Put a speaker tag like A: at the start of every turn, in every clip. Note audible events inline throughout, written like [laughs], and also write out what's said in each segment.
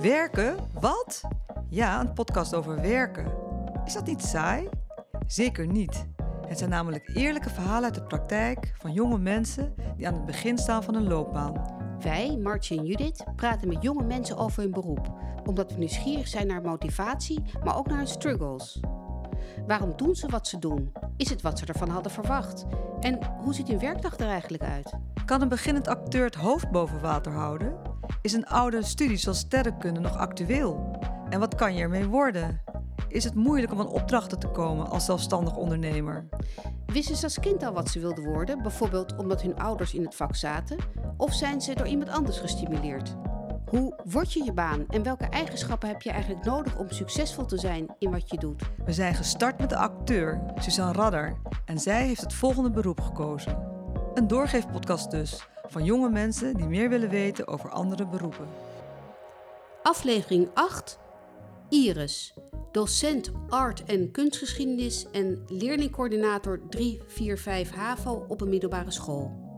A: Werken? Wat? Ja, een podcast over werken. Is dat niet saai? Zeker niet. Het zijn namelijk eerlijke verhalen uit de praktijk van jonge mensen die aan het begin staan van een loopbaan.
B: Wij, Martje en Judith, praten met jonge mensen over hun beroep, omdat we nieuwsgierig zijn naar motivatie, maar ook naar hun struggles. Waarom doen ze wat ze doen? Is het wat ze ervan hadden verwacht? En hoe ziet hun werkdag er eigenlijk uit?
A: Kan een beginnend acteur het hoofd boven water houden? Is een oude studie zoals sterrenkunde nog actueel? En wat kan je ermee worden? Is het moeilijk om aan opdrachten te komen als zelfstandig ondernemer?
B: Wisten ze als kind al wat ze wilden worden, bijvoorbeeld omdat hun ouders in het vak zaten? Of zijn ze door iemand anders gestimuleerd? Hoe word je je baan en welke eigenschappen heb je eigenlijk nodig om succesvol te zijn in wat je doet?
A: We zijn gestart met de acteur, Suzanne Radder. En zij heeft het volgende beroep gekozen. Een doorgeefpodcast dus, van jonge mensen die meer willen weten over andere beroepen.
B: Aflevering 8. Iris, docent art- en kunstgeschiedenis en leerlingcoördinator 345 HAVO op een middelbare school.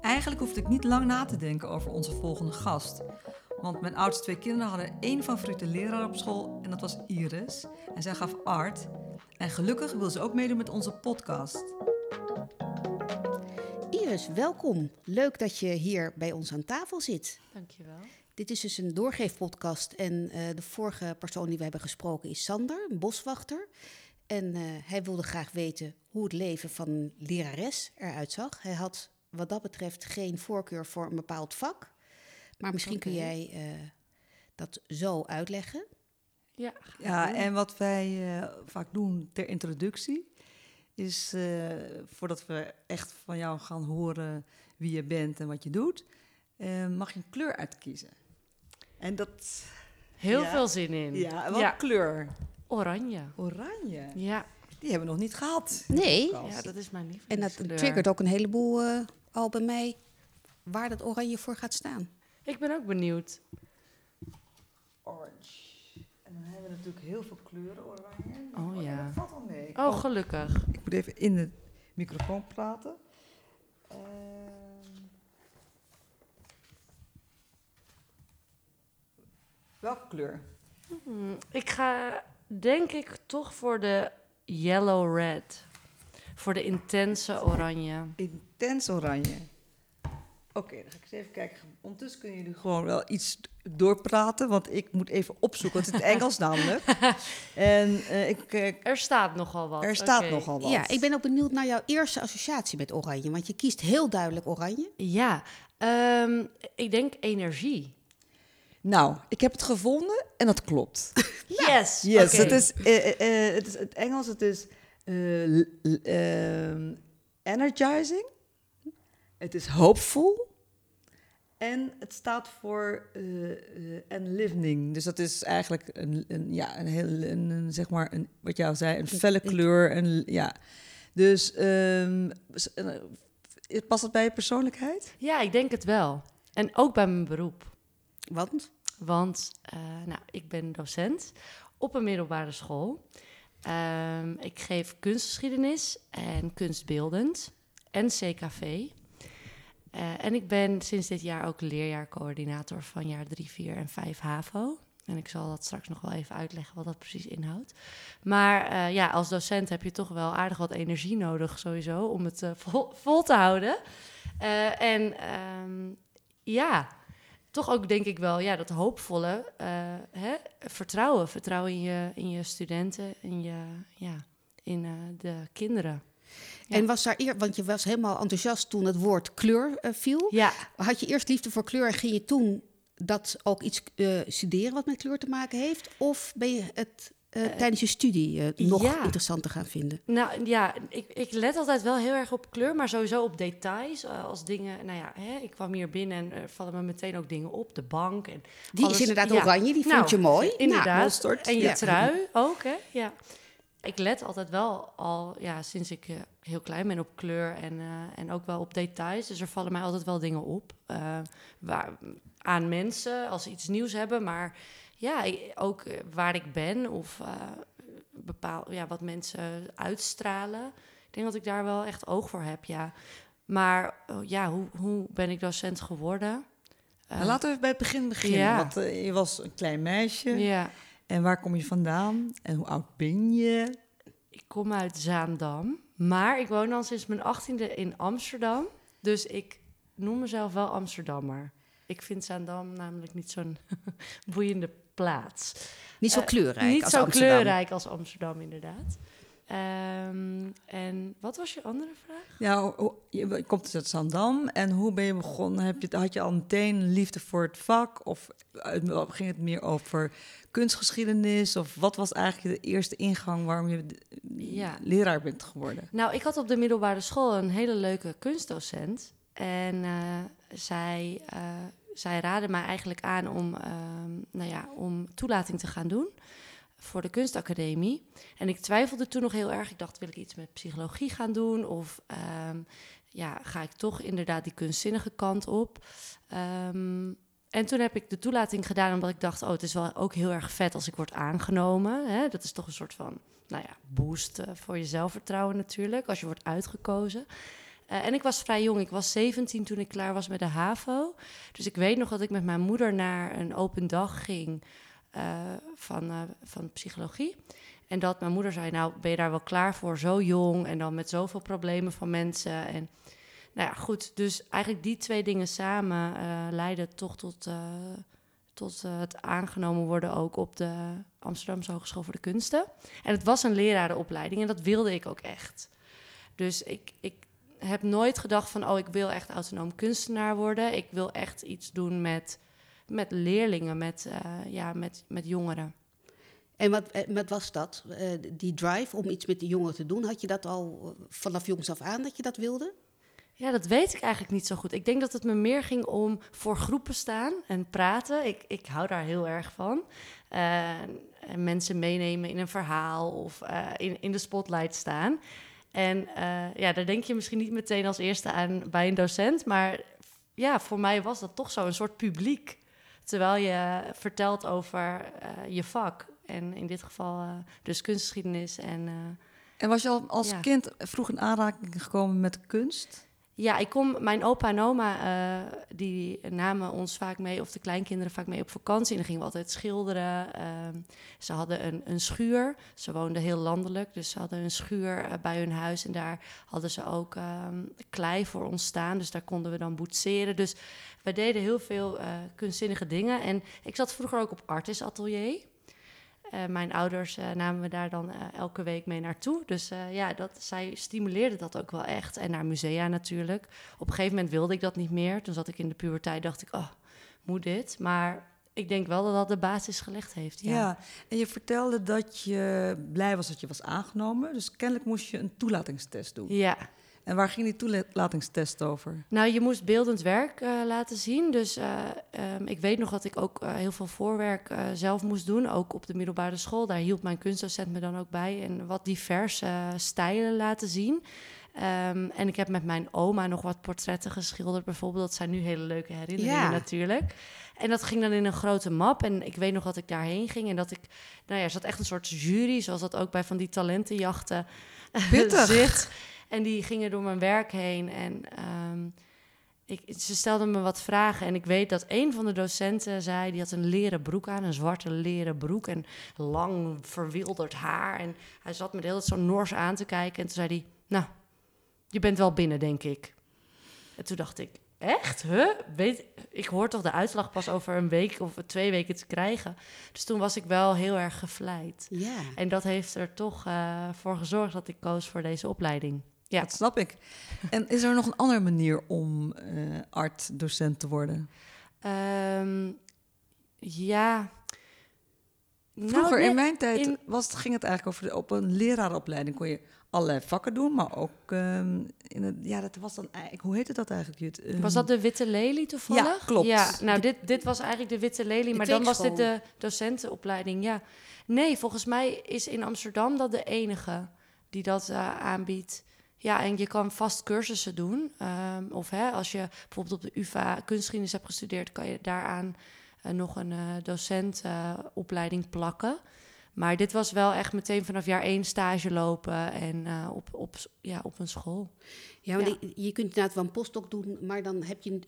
A: Eigenlijk hoefde ik niet lang na te denken over onze volgende gast. Want mijn oudste twee kinderen hadden één favoriete leraar op school en dat was Iris. En zij gaf art. En gelukkig wil ze ook meedoen met onze podcast.
B: Iris, welkom. Leuk dat je hier bij ons aan tafel zit.
C: Dankjewel.
B: Dit is dus een doorgeefpodcast en eh, de vorige persoon die we hebben gesproken is Sander, een boswachter. En eh, hij wilde graag weten hoe het leven van een lerares eruit zag. Hij had wat dat betreft geen voorkeur voor een bepaald vak. Maar misschien kun jij eh, dat zo uitleggen.
C: Ja,
A: Ja, en wat wij eh, vaak doen ter introductie is eh, voordat we echt van jou gaan horen wie je bent en wat je doet, eh, mag je een kleur uitkiezen. En dat.
C: heel
A: Ja.
C: veel zin in.
A: Ja, wat kleur?
C: Oranje.
A: Oranje.
C: Ja.
A: Die hebben we nog niet gehad.
B: Nee,
C: ja, dat is mijn
B: en
C: lievelingskleur.
B: dat triggert ook een heleboel eh, al bij mij waar dat oranje voor gaat staan.
C: Ik ben ook benieuwd.
A: Orange. En dan hebben we natuurlijk heel veel kleuren oranje.
C: Oh ja.
A: Dat valt mee.
C: Oh, gelukkig.
A: Ik moet even in de microfoon praten. Ehm. welke kleur?
C: Hmm, Ik ga denk ik toch voor de yellow red. Voor de intense oranje.
A: Intens oranje. Oké, dan ga ik eens even kijken. Ondertussen kunnen jullie gewoon wel iets doorpraten, want ik moet even opzoeken. Het is het Engels [laughs] namelijk. En eh, ik, eh,
C: Er staat nogal wat.
A: er staat nogal wat.
B: Ja, ik ben ook benieuwd naar jouw eerste associatie met oranje. Want je kiest heel duidelijk oranje.
C: Ja, ehm, ik denk energie.
A: Nou, ik heb het gevonden en dat klopt. [laughs]
C: Yes.
A: Yes,
C: oké.
A: het, is, eh, het is het Engels, het is eh, ehm, energizing. Het is hopeful. En het staat voor eh, enlivening. Dus dat is eigenlijk een, een, ja, een heel, een, een, zeg maar, een, wat jou zei, een felle kleur. Een, ja. Dus ehm, eh, past dat bij je persoonlijkheid?
C: Ja, ik denk het wel. En ook bij mijn beroep.
B: Want
C: Want nou, ik ben docent op een middelbare school. Ehm, ik geef kunstgeschiedenis en kunstbeeldend en CKV. Eh, en ik ben sinds dit jaar ook leerjaarcoördinator van jaar 3, 4 en 5 HAVO. En ik zal dat straks nog wel even uitleggen wat dat precies inhoudt. Maar eh, ja, als docent heb je toch wel aardig wat energie nodig sowieso om het eh, vol, [laughs] te houden. En ehm, ja, toch ook denk ik wel, ja, dat hoopvolle hè, vertrouwen. Vertrouwen in je, in je studenten, in, je, ja, in de kinderen. Ja.
B: En was daar eer, want je was helemaal enthousiast toen het woord kleur eh, viel.
C: Ja,
B: Had je eerst liefde voor kleur en ging je toen dat ook iets eh, studeren wat met kleur te maken heeft? Of ben je het eh, tijdens je studie nog
C: ja.
B: interessant te gaan vinden?
C: nou ja, ik, ik let altijd wel heel erg op kleur, maar sowieso op details. als dingen, nou ja, hè, ik kwam hier binnen en er vallen me meteen ook dingen op. De bank en
B: Die
C: alles.
B: is inderdaad oranje, die
C: Nou,
B: vond je mooi.
C: Inderdaad.
A: mosterd.
C: en je trui ook, hè? Ja. Ik let altijd wel al, ja, sinds ik eh, heel klein ben op kleur en, eh, en ook wel op details. Dus er vallen mij altijd wel dingen op. eh, waar, aan mensen als ze iets nieuws hebben. Maar ja, ik- ook waar ik ben of bepaal, ja, wat mensen uitstralen. Ik denk dat ik daar wel echt oog voor heb, ja. Maar oh, ja, hoe, hoe ben ik docent geworden?
A: Nou, laten we even bij het begin beginnen.
C: ja.
A: Want je was een klein meisje.
C: ja,
A: En waar kom je vandaan? En hoe oud ben je?
C: ik kom uit Zaandam. Maar ik woon al sinds mijn achttiende in Amsterdam. Dus ik noem mezelf wel Amsterdammer. Ik vind Zaandam namelijk niet zo'n [laughs] boeiende plaats.
B: Niet zo
C: Eh,
B: kleurrijk
C: niet
B: als
C: zo
B: Amsterdam.
C: kleurrijk als Amsterdam, inderdaad. Ehm, en wat was je andere vraag?
A: Ja, je komt dus uit Zandam. En hoe ben je begonnen? Heb je, had je al meteen liefde voor het vak? Of ging het meer over kunstgeschiedenis? Of wat was eigenlijk de eerste ingang waarom je
C: Ja.
A: leraar bent geworden?
C: Nou, ik had op de middelbare school een hele leuke kunstdocent. En eh, zij, eh, zij raadde mij eigenlijk aan om, ehm, nou ja, om toelating te gaan doen voor de kunstacademie. En ik twijfelde toen nog heel erg. Ik dacht, wil ik iets met psychologie gaan doen? Of ehm, ja, ga ik toch inderdaad die kunstzinnige kant op? Ehm, en toen heb ik de toelating gedaan omdat ik dacht, oh, het is wel ook heel erg vet als ik word aangenomen. Hè? Dat is toch een soort van, nou ja, boost eh, voor je zelfvertrouwen natuurlijk, als je wordt uitgekozen. Eh, en ik was vrij jong, ik was 17 toen ik klaar was met de HAVO. Dus ik weet nog dat ik met mijn moeder naar een open dag ging van, eh, van psychologie. En dat mijn moeder zei, nou ben je daar wel klaar voor, zo jong en dan met zoveel problemen van mensen. En nou ja, goed, dus eigenlijk die twee dingen samen eh, leiden toch tot, eh, tot eh, het aangenomen worden ook op de Amsterdamse Hogeschool voor de Kunsten. En het was een lerarenopleiding en dat wilde ik ook echt. Dus ik, ik heb nooit gedacht van, oh, ik wil echt autonoom kunstenaar worden. Ik wil echt iets doen met, met leerlingen, met, eh, ja, met, met jongeren.
B: En wat, eh, wat was dat? Eh, die drive om iets met die jongeren te doen, had je dat al vanaf jongs af aan dat je dat wilde?
C: Ja, dat weet ik eigenlijk niet zo goed. Ik denk dat het me meer ging om voor groepen staan en praten. Ik, ik hou daar heel erg van. En mensen meenemen in een verhaal of in, in de spotlight staan. En ja, daar denk je misschien niet meteen als eerste aan bij een docent. Maar ja, voor mij was dat toch zo een soort publiek. Terwijl je vertelt over eh, je vak. En in dit geval eh, dus kunstgeschiedenis en... eh,
A: En was je al als
C: Ja.
A: kind vroeg in aanraking gekomen met kunst?
C: Ja, ik kom, mijn opa en oma, eh, die namen ons vaak mee, of de kleinkinderen vaak mee op vakantie. En dan gingen we altijd schilderen. Ehm, ze hadden een, een schuur. Ze woonden heel landelijk, dus ze hadden een schuur eh, bij hun huis. En daar hadden ze ook ehm, klei voor ons staan, dus daar konden we dan boetseren. Dus wij deden heel veel eh, kunstzinnige dingen. En ik zat vroeger ook op Artis Atelier. Eh, mijn ouders eh, namen me daar dan eh, elke week mee naartoe. Dus ja, dat, zij stimuleerde dat ook wel echt. En naar musea natuurlijk. Op een gegeven moment wilde ik dat niet meer. Toen zat ik in de puberteit, dacht ik, oh, moet dit? Maar ik denk wel dat dat de basis gelegd heeft.
A: Ja.
C: Ja.
A: En je vertelde dat je blij was dat je was aangenomen. Dus kennelijk moest je een toelatingstest doen.
C: ja.
A: En waar ging die toelatingstest over?
C: Nou, je moest beeldend werk eh, laten zien. Dus eh, ehm, ik weet nog dat ik ook eh, heel veel voorwerk zelf moest doen. Ook op de middelbare school. Daar hielp mijn kunstdocent me dan ook bij. En wat diverse stijlen laten zien. Ehm, en ik heb met mijn oma nog wat portretten geschilderd, bijvoorbeeld. Dat zijn nu hele leuke herinneringen
B: Ja.
C: natuurlijk. En dat ging dan in een grote map. En ik weet nog dat ik daarheen ging en dat ik... Nou ja, er zat echt een soort jury, zoals dat ook bij van die talentenjachten zit. En die gingen door mijn werk heen. En ehm, ik, ze stelden me wat vragen. En ik weet dat een van de docenten zei... die had een leren broek aan, een zwarte leren broek... en lang verwilderd haar. En hij zat me de hele tijd zo nors aan te kijken. En toen zei hij... Nou, je bent wel binnen, denk ik. En toen dacht ik... Echt? Huh? Weet, ik hoor toch de uitslag pas over een week of twee weken te krijgen. Dus toen was ik wel heel erg gevleid.
B: Ja.
C: En dat heeft er toch eh, voor gezorgd dat ik koos voor deze opleiding. Ja.
A: Dat snap ik. En is er nog een andere manier om eh art-docent te worden?
C: Ehm, ja. Nou,
A: Vroeger
C: nee,
A: in mijn tijd
C: in-
A: was, het- ging het eigenlijk over de, op een lerarenopleiding kon je allerlei vakken doen, maar ook ehm, in het, ja, dat was dan eigenlijk, hoe heette dat eigenlijk? Jut? Ehm,
C: Was dat de Witte Lelie toevallig?
A: Ja, klopt.
C: Ja, nou, dit, dit was eigenlijk de Witte Lelie,
B: De
C: maar dan was dit de docentenopleiding. Ja. Nee, volgens mij is in Amsterdam dat de enige die dat eh, aanbiedt. Ja, en je kan vast cursussen doen. Ehm, of hè, als je bijvoorbeeld op de UvA kunstgeschiedenis hebt gestudeerd, kan je daaraan eh, nog een eh docentopleiding plakken. Maar dit was wel echt meteen vanaf jaar één stage lopen en eh, op, op, ja, op een school.
B: Ja, ik- je kunt inderdaad wel een postdoc doen, maar dan heb je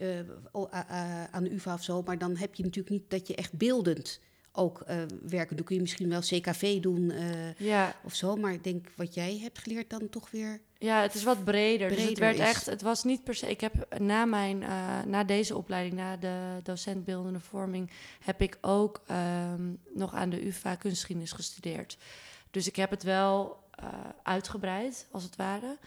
B: eh, aan de UvA of zo, maar dan heb je natuurlijk niet dat je echt beeldend ook eh, werken. Dan kun je misschien wel CKV doen eh,
C: Ja,
B: of zo, maar ik denk wat jij hebt geleerd dan toch weer.
C: ja het is wat breder. dus het
B: Breder
C: werd
B: is-
C: echt, het was niet per se. Ik heb na mijn, eh, na deze opleiding, na de docent beeldende vorming, heb ik ook ehm, nog aan de UvA kunstgeschiedenis gestudeerd. Dus ik heb het wel uitgebreid, als het ware.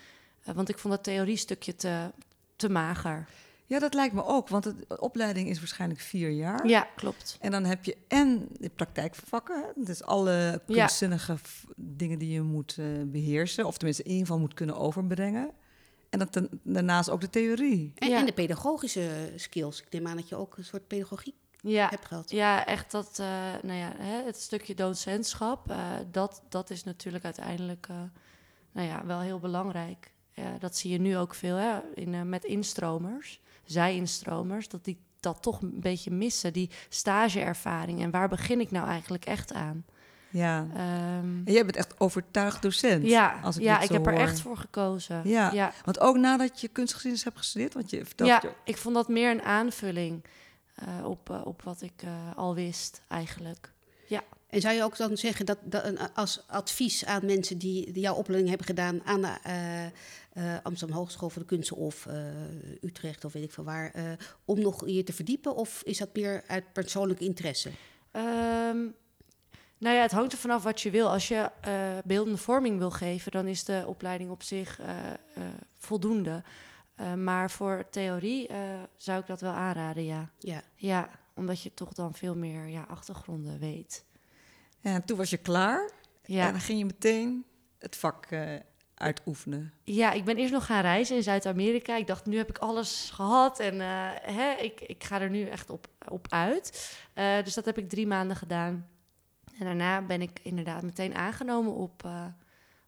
C: Want ik vond dat theoriestukje te, te mager.
A: Ja, dat lijkt me ook, want het- de opleiding is waarschijnlijk vier jaar.
C: Ja, klopt.
A: En dan heb je en de praktijkvakken, hè, dus alle kunstzinnige dingen die je moet eh, beheersen, of tenminste in ieder geval moet kunnen overbrengen. En dan ten- daarnaast ook de theorie.
B: En,
C: Ja.
B: en de pedagogische skills. Ik neem aan dat je ook een soort pedagogiek
C: Ja,
B: hebt gehad.
C: Ja, echt dat, eh, nou ja, hè, het stukje docentschap, eh, dat, dat is natuurlijk uiteindelijk, eh, nou ja, wel heel belangrijk. Ja, dat zie je nu ook veel hè, in, met instromers, zij-instromers, dat die dat toch een beetje missen, die stageervaring. En waar begin ik nou eigenlijk echt aan?
A: Ja.
C: Ehm,
A: En jij bent echt overtuigd docent.
C: ja,
A: als ik
C: ja ik heb er echt voor gekozen.
A: Ja.
C: ja.
A: Want ook nadat je kunstgeschiedenis hebt gestudeerd, want je vertelt
C: Ja,
A: je-
C: ik vond dat meer een aanvulling eh, op, eh, op wat ik eh, al wist eigenlijk.
B: En zou je ook dan zeggen dat, als advies aan mensen die, die jouw opleiding hebben gedaan aan de eh, eh, Amsterdam Hogeschool voor de Kunsten of eh, Utrecht of weet ik veel waar, om nog je te verdiepen? Of is dat meer uit persoonlijk interesse?
C: Ehm, nou ja, het hangt er vanaf wat je wil. Als je beeldende vorming wil geven, dan is de opleiding op zich voldoende. Maar voor theorie zou ik dat wel aanraden, ja.
B: Ja.
C: Ja, omdat je toch dan veel meer ja, achtergronden weet.
A: En toen was je klaar en
C: Ja.
A: dan ging je meteen het vak eh, uitoefenen.
C: ja, ik ben eerst nog gaan reizen in Zuid-Amerika. Ik dacht, nu heb ik alles gehad en eh, hè, ik, ik ga er nu echt op, op uit. Eh, dus dat heb ik drie maanden gedaan. En daarna ben ik inderdaad meteen aangenomen op, eh,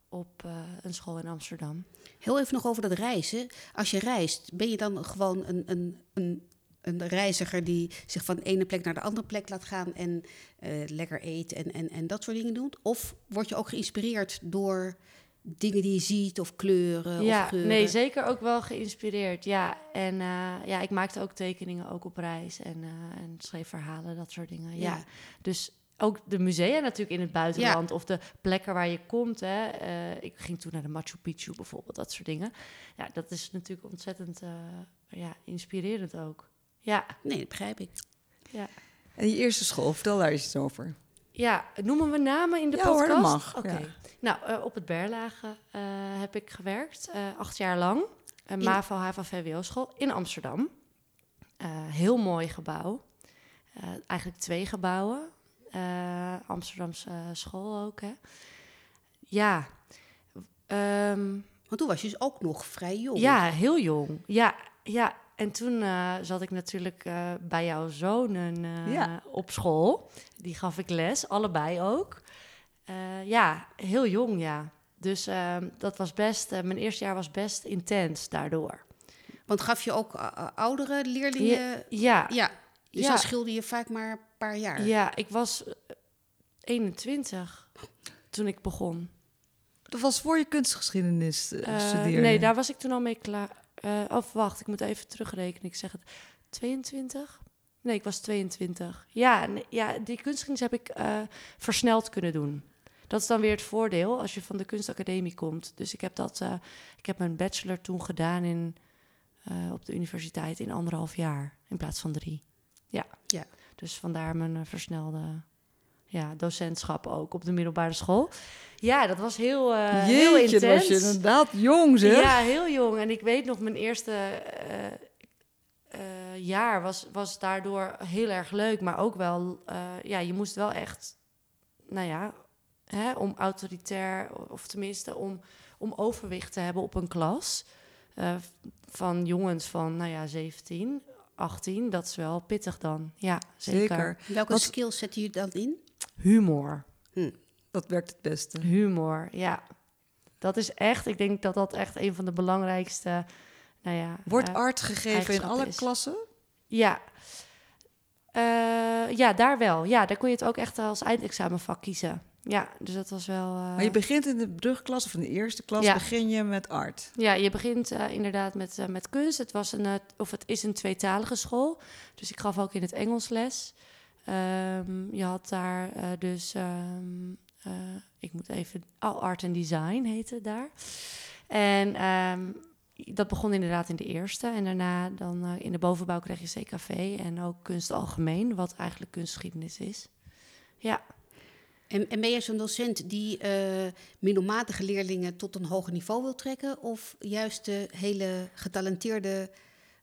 C: op eh, een school in Amsterdam.
B: Heel even nog over dat reizen. Als je reist, ben je dan gewoon een, een, een, een reiziger die zich van de ene plek naar de andere plek laat gaan en eh, lekker eet en, en, en dat soort dingen doet? Of word je ook geïnspireerd door dingen die je ziet of kleuren of
C: ja,
B: geuren?
C: nee, zeker ook wel geïnspireerd. Ja, en eh, ja, ik maakte ook tekeningen ook op reis en, eh, en schreef verhalen, dat soort dingen. Ja.
B: Ja.
C: dus ook de musea natuurlijk in het buitenland of de plekken waar je komt. Hè. Ik ging toen naar de Machu Picchu bijvoorbeeld, dat soort dingen. Ja, dat is natuurlijk ontzettend ja, inspirerend ook. Ja,
B: Nee, dat begrijp ik.
C: ja.
A: En je eerste school, vertel daar eens iets over.
C: Ja, noemen we namen in de
A: Ja hoor,
C: podcast?
A: dat mag,
C: Oké.
A: ja.
C: Nou, eh, op het Berlage eh, heb ik gewerkt, eh, acht jaar lang. Een
B: In-
C: MAVO, HAVO, VWO-school in Amsterdam. Eh, heel mooi gebouw. Eh, eigenlijk twee gebouwen. Eh, Amsterdamse school ook, hè. Ja. Ehm,
B: Want toen was je dus ook nog vrij jong.
C: ja, heel jong. Ja, ja. En toen eh, zat ik natuurlijk eh, bij jouw zonen eh,
A: Ja.
C: op school. Die gaf ik les, allebei ook. Eh, ja, heel jong, ja. Dus ehm, dat was best, eh, mijn eerste jaar was best intens daardoor.
B: Want gaf je ook oudere leerlingen...
C: Ja,
B: Ja, dus
C: Ja.
B: dan scheelde je vaak maar een paar jaar.
C: ja ik was eh, 21 toen ik begon.
A: Dat was voor je kunstgeschiedenis studeerde.
C: nee, daar was ik toen al mee klaar. Eh of wacht, ik moet even terugrekenen. Ik zeg het 22? Nee, ik was 22. Ja, nee, ja die kunstgeschiedenis heb ik eh, versneld kunnen doen. Dat is dan weer het voordeel als je van de kunstacademie komt. Dus ik heb dat, eh, ik heb mijn bachelor toen gedaan in, op de universiteit in anderhalf jaar in plaats van drie. Ja.
B: Ja.
C: Dus vandaar mijn versnelde ja, docentschap ook op de middelbare school. Ja, dat was heel, eh heel intens.
A: was je inderdaad jong zeg.
C: Ja, heel jong. En ik weet nog, mijn eerste eh, eh, jaar was, was daardoor heel erg leuk. Maar ook wel, eh, ja, je moest wel echt, nou ja, hè, om autoritair, of tenminste om, om overwicht te hebben op een klas. eh, van jongens van, nou ja, 17, 18. Dat is wel pittig dan. Ja, zeker.
A: Zeker.
B: Welke
A: Wat-
B: skills zet je dan in?
C: Humor.
A: Dat werkt het beste.
C: Humor, ja. Dat is echt, ik denk dat dat echt een van de belangrijkste, nou ja...
A: Wordt
C: eh,
A: art gegeven in alle
C: is.
A: klassen?
C: Ja. Eh, ja, daar wel. Ja, daar kon je het ook echt als eindexamenvak kiezen. Ja, dus dat was wel... eh,
A: Maar je begint in de brugklas of in de eerste klas,
C: Ja.
A: begin je met art.
C: Ja, je begint eh, inderdaad met, met kunst. Het, was een, of het is een tweetalige school. Dus ik gaf ook in het Engels les. Ehm, je had daar eh, dus... ehm, eh, ik moet even... Oh, Art and Design heette daar. En ehm, dat begon inderdaad in de eerste. En daarna dan eh, in de bovenbouw kreeg je CKV en ook kunst algemeen. Wat eigenlijk kunstgeschiedenis is. Ja,
B: En, en ben jij zo'n docent die middelmatige leerlingen tot een hoger niveau wil trekken? Of juist de hele getalenteerde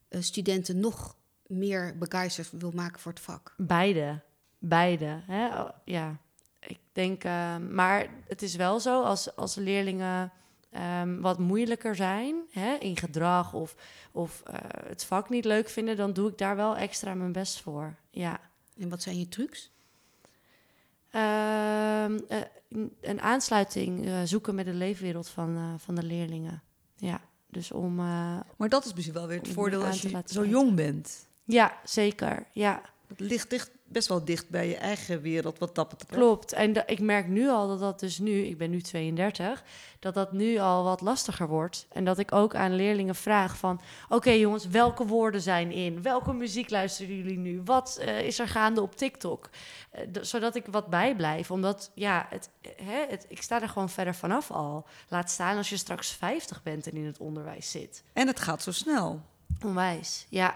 B: studenten nog meer begeisterd wil maken voor het vak?
C: Beide. Beide. Hè? Oh, Ja, ik denk. eh, maar het is wel zo als, als leerlingen ehm, wat moeilijker zijn hè, in gedrag of, of eh, het vak niet leuk vinden, dan doe ik daar wel extra mijn best voor. Ja.
B: En wat zijn je trucs?
C: Ehm, eh, een aansluiting eh, zoeken met de leefwereld van, eh, van de leerlingen. Ja, dus om. eh,
A: Maar dat is misschien wel weer het voordeel als je zo jong bent.
C: Ja, zeker. Ja.
A: Het ligt dicht, best wel dicht bij je eigen wereld wat dat betreft.
C: Klopt. En da- ik merk nu al dat dat dus nu, ik ben nu 32, dat dat nu al wat lastiger wordt. En dat ik ook aan leerlingen vraag van, oké jongens, welke woorden zijn in? Welke muziek luisteren jullie nu? Wat eh, is er gaande op TikTok? Eh, d- zodat ik wat bijblijf. Omdat, ja, het, hè, het, ik sta er gewoon verder vanaf al. Laat staan als je straks 50 bent en in het onderwijs zit.
A: En het gaat zo snel.
C: Onwijs, ja.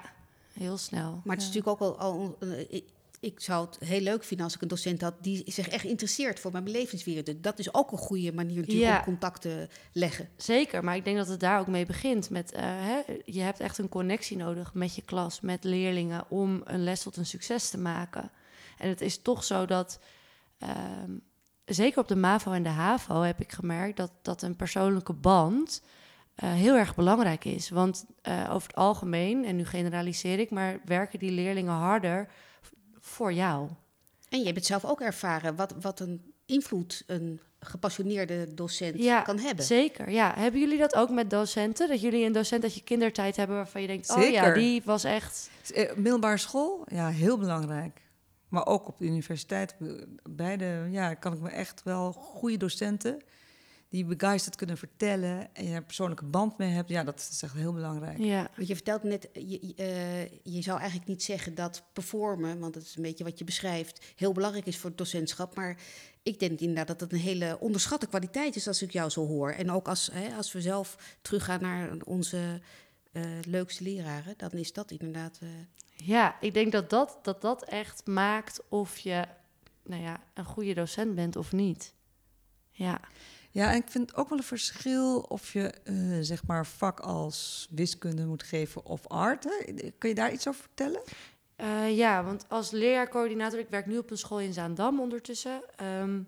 C: Heel snel.
B: Maar het is natuurlijk ook al. al eh, ik, zou het heel leuk vinden als ik een docent had die zich echt interesseert voor mijn belevingswereld. Dus Dat is ook een goede manier natuurlijk
C: Ja.
B: om contact te leggen.
C: Zeker, maar ik denk dat het daar ook mee begint. Met, eh, hè, je hebt echt een connectie nodig met je klas, met leerlingen, om een les tot een succes te maken. En het is toch zo dat, ehm, zeker op de MAVO en de HAVO heb ik gemerkt dat, dat een persoonlijke band eh, heel erg belangrijk is. Want eh, over het algemeen, en nu generaliseer ik, maar werken die leerlingen harder voor jou.
B: En je hebt het zelf ook ervaren wat, wat een invloed een gepassioneerde docent
C: Ja,
B: kan hebben.
C: Zeker, ja. Hebben jullie dat ook met docenten? Dat jullie een docent uit je kindertijd hebben waarvan je denkt... oh ja, die was echt...
A: Eh, Middelbare school, ja, heel belangrijk. Maar ook op de universiteit, beide, ja, kan ik me echt wel goede docenten die begeisterd kunnen vertellen en je er een persoonlijke band mee hebt. Ja, dat is echt heel belangrijk.
C: Ja,
B: Want je vertelt net, je, eh, je zou eigenlijk niet zeggen dat performen, want dat is een beetje wat je beschrijft, heel belangrijk is voor het docentschap. Maar ik denk inderdaad dat het een hele onderschatte kwaliteit is als ik jou zo hoor. En ook als, hè, als we zelf teruggaan naar onze eh, leukste leraren, dan is dat inderdaad. eh,
C: ja ik denk dat dat, dat dat echt maakt of je nou ja, een goede docent bent of niet. Ja,
A: Ja, en ik vind ook wel een verschil of je eh, zeg maar vak als wiskunde moet geven of art. Kun je daar iets over vertellen?
C: Eh, ja, want als leerjaarcoördinator, ik werk nu op een school in Zaandam ondertussen. ehm,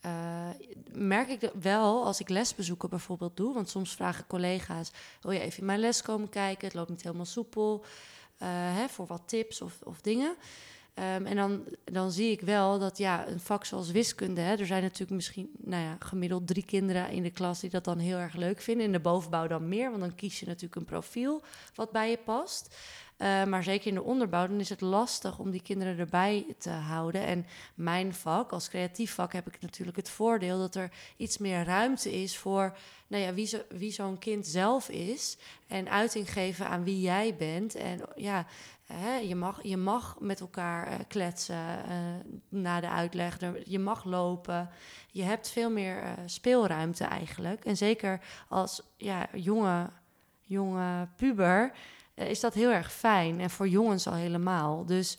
C: eh, merk ik dat wel als ik lesbezoeken bijvoorbeeld doe. Want soms vragen collega's: wil je even in mijn les komen kijken? Het loopt niet helemaal soepel. hè, voor wat tips of, of dingen. Ehm, en dan, dan zie ik wel dat ja, een vak zoals wiskunde, hè, er zijn natuurlijk misschien nou ja, gemiddeld drie kinderen in de klas die dat dan heel erg leuk vinden. In de bovenbouw dan meer, want dan kies je natuurlijk een profiel wat bij je past. Uh, maar zeker in de onderbouw, dan is het lastig om die kinderen erbij te houden. En mijn vak, als creatief vak, heb ik natuurlijk het voordeel dat er iets meer ruimte is voor nou ja, wie, zo, wie zo'n kind zelf is. En uiting geven aan wie jij bent. En ja, hè, je, mag, je mag met elkaar uh, kletsen uh, na de uitleg. Je mag lopen. Je hebt veel meer uh, speelruimte eigenlijk. En zeker als ja, jonge, jonge puber is dat heel erg fijn. En voor jongens al helemaal. Dus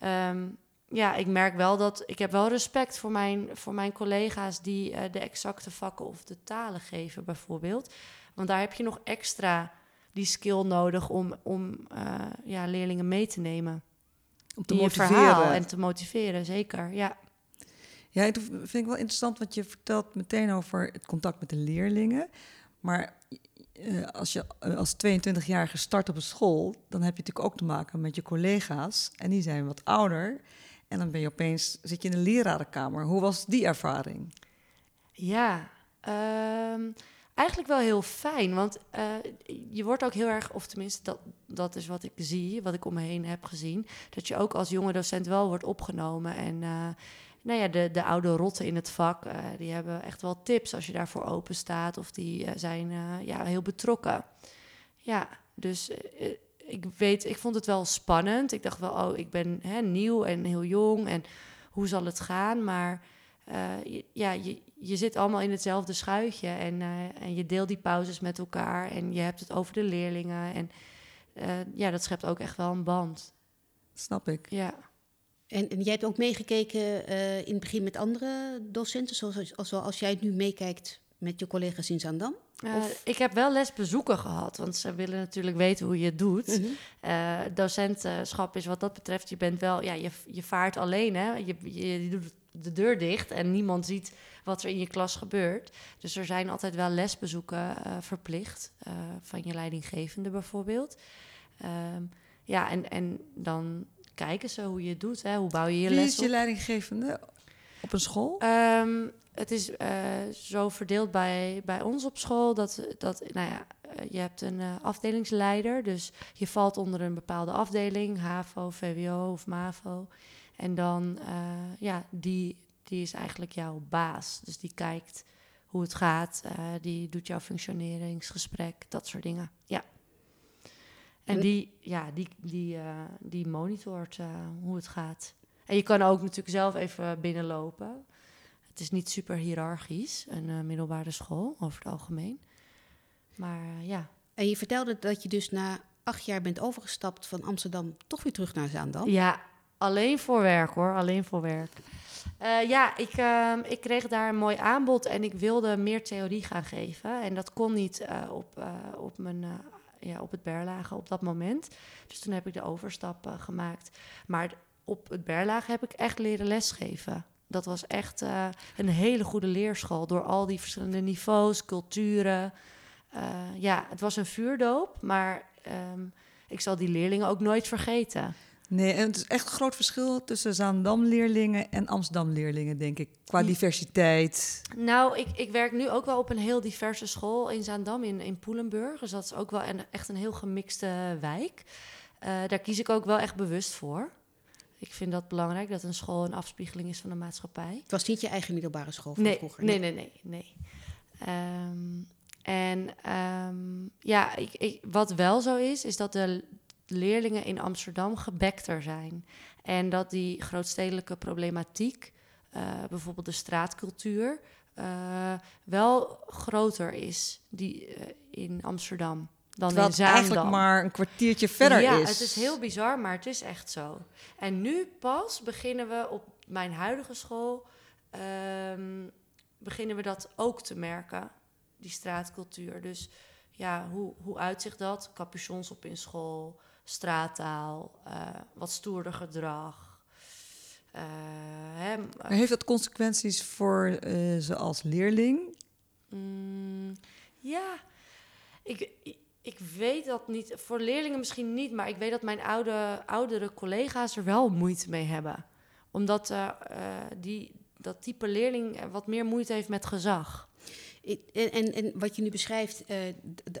C: um, ja, ik merk wel dat ik heb wel respect voor mijn, voor mijn collega's die uh, de exacte vakken of de talen geven, bijvoorbeeld. Want daar heb je nog extra die skill nodig om, om uh, ja, leerlingen mee te nemen.
A: Om te motiveren.
C: Verhaal en te motiveren, zeker. Ja.
A: Ja, dat vind ik wel interessant wat je vertelt meteen over het contact met de leerlingen. Maar uh, als je als 22-jarige start op een school, dan heb je natuurlijk ook te maken met je collega's. En die zijn wat ouder. En dan ben je opeens, zit je in een lerarenkamer. Hoe was die ervaring?
C: Ja, um, eigenlijk wel heel fijn. Want eh, je wordt ook heel erg, of tenminste, dat, dat is wat ik zie, wat ik om me heen heb gezien. Dat je ook als jonge docent wel wordt opgenomen. En uh, nou ja, de, de oude rotten in het vak, uh, die hebben echt wel tips als je daarvoor open staat. Of die zijn ja, heel betrokken. Ja, dus ik weet, ik vond het wel spannend. Ik dacht wel, oh, ik ben hè, nieuw en heel jong en hoe zal het gaan? Maar uh, ja, je, je zit allemaal in hetzelfde schuitje en, uh, en je deelt die pauzes met elkaar en je hebt het over de leerlingen. En uh, ja, dat schept ook echt wel een band.
A: Snap ik.
C: Ja.
B: En, en jij hebt ook meegekeken in het begin met andere docenten, zoals als, als jij nu meekijkt met je collega's in Zandam?
C: Uh, ik heb wel lesbezoeken gehad, want ze willen natuurlijk weten hoe je het doet. Mm -hmm. uh, docentschap is wat dat betreft, je bent wel, ja, je, je vaart alleen, hè? Je, je, je doet de deur dicht en niemand ziet wat er in je klas gebeurt. Dus er zijn altijd wel lesbezoeken uh, verplicht, van je leidinggevende bijvoorbeeld. Um, ja, en, en dan kijken ze hoe je het doet, hè? hoe bouw je je
A: Wie
C: les
A: is je leidinggevende op een school?
C: Um, het is uh, zo verdeeld bij, bij ons op school dat, dat nou ja, je hebt een uh, afdelingsleider. Dus je valt onder een bepaalde afdeling, HAVO, VWO of MAVO. En dan, uh, ja, die, die is eigenlijk jouw baas. Dus die kijkt hoe het gaat, die doet jouw functioneringsgesprek, dat soort dingen. Ja. En die, ja, die, die, die monitort hoe het gaat. En je kan ook natuurlijk zelf even binnenlopen. Het is niet super hiërarchisch, een uh, middelbare school over het algemeen. Maar uh, ja.
B: En je vertelde dat je dus na acht jaar bent overgestapt van Amsterdam toch weer terug naar Zaandam.
C: Ja, alleen voor werk hoor, alleen voor werk. Uh, ja, ik, ik kreeg daar een mooi aanbod en ik wilde meer theorie gaan geven. En dat kon niet op, op, mijn, ja, op het Berlage op dat moment. Dus toen heb ik de overstap gemaakt. Maar op het Berlage heb ik echt leren lesgeven. Dat was echt uh, een hele goede leerschool door al die verschillende niveaus, culturen. Uh, ja, het was een vuurdoop, maar um, ik zal die leerlingen ook nooit vergeten.
A: Nee, en het is echt een groot verschil tussen Zaandam-leerlingen en Amsterdam-leerlingen, denk ik, qua diversiteit.
C: Nou, ik, ik werk nu ook wel op een heel diverse school in Zaandam, in, in Poelenburg. Dus dat is ook wel een, echt een heel gemixte wijk. Uh, daar kies ik ook wel echt bewust voor. Ik vind dat belangrijk, dat een school een afspiegeling is van de maatschappij.
B: Het was niet je eigen middelbare school van
C: nee,
B: vroeger?
C: Nee, nee, nee. nee. Um, en um, ja, ik, ik, wat wel zo is, is dat de leerlingen in Amsterdam gebekter zijn. En dat die grootstedelijke problematiek, uh, bijvoorbeeld de straatcultuur, uh, wel groter is die, uh, in Amsterdam dan
A: Terwijl
C: in Zaandam.
A: eigenlijk maar een kwartiertje verder
C: ja,
A: is.
C: het is heel bizar, maar het is echt zo. En nu pas beginnen we op mijn huidige school... Um, beginnen we dat ook te merken, die straatcultuur. Dus ja, hoe, hoe uitzicht dat? Capuchons op in school, straattaal, uh, wat stoerder gedrag. Uh, hè,
A: maar heeft dat consequenties voor uh, ze als leerling?
C: Mm, ja, ik, ik weet dat niet. Voor leerlingen misschien niet, maar ik weet dat mijn oude, oudere collega's er wel moeite mee hebben. Omdat uh, uh, die, dat type leerling wat meer moeite heeft met gezag.
B: En, en, en wat je nu beschrijft, uh,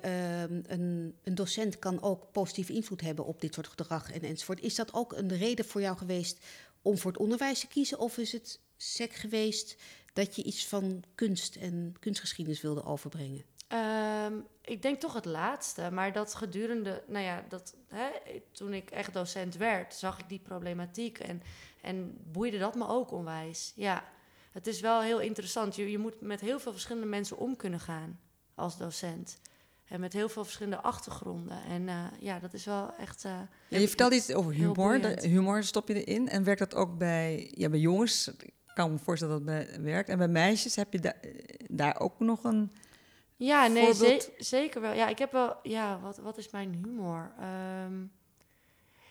B: een, een, docent kan ook positieve invloed hebben op dit soort gedrag en, enzovoort. Is dat ook een reden voor jou geweest om voor het onderwijs te kiezen? Of is het sec geweest dat je iets van kunst en kunstgeschiedenis wilde overbrengen?
C: Um, ik denk toch het laatste, maar dat gedurende, nou ja, dat, hè, toen ik echt docent werd, zag ik die problematiek en, en boeide dat me ook onwijs. Ja, het is wel heel interessant. Je, je moet met heel veel verschillende mensen om kunnen gaan als docent. En met heel veel verschillende achtergronden. En uh, ja, dat is wel echt. Uh,
A: ja, je vertelde iets over humor. Humor stop je erin. En werkt dat ook bij, ja, bij jongens? Ik kan me voorstellen dat bij, werkt. En bij meisjes heb je da daar ook nog een
C: ja, nee, ze zeker wel. Ja, ik heb wel. Ja, wat, wat is mijn humor? Um,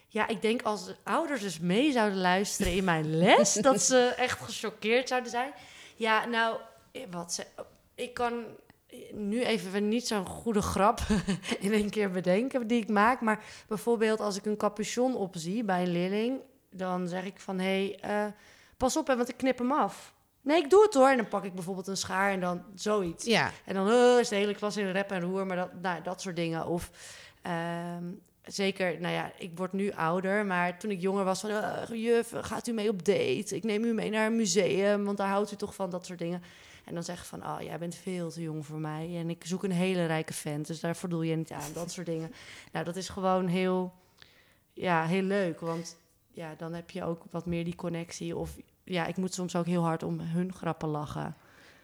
C: ja, ik denk als ouders dus mee zouden luisteren in mijn les, [laughs] dat ze echt gechoqueerd zouden zijn. Ja, nou, wat ze. Ik kan nu even niet zo'n goede grap [laughs] in één keer bedenken die ik maak. Maar bijvoorbeeld als ik een capuchon opzie bij een leerling, dan zeg ik van hé, hey, uh, pas op, hè, want ik knip hem af. Nee, ik doe het hoor. En dan pak ik bijvoorbeeld een schaar en dan zoiets.
B: Ja.
C: En dan uh, is de hele klas in rep en roer, maar dat, nou, dat soort dingen. Of ehm, zeker, nou ja, ik word nu ouder, maar toen ik jonger was van... Uh, juf, gaat u mee op date? Ik neem u mee naar een museum, want daar houdt u toch van, dat soort dingen. En dan zeg je van, oh, jij bent veel te jong voor mij. En ik zoek een hele rijke vent, dus daar voldoe je niet aan. Dat soort dingen. Nou, dat is gewoon heel, ja, heel leuk. Want ja, dan heb je ook wat meer die connectie. Of ja, ik moet soms ook heel hard om hun grappen lachen.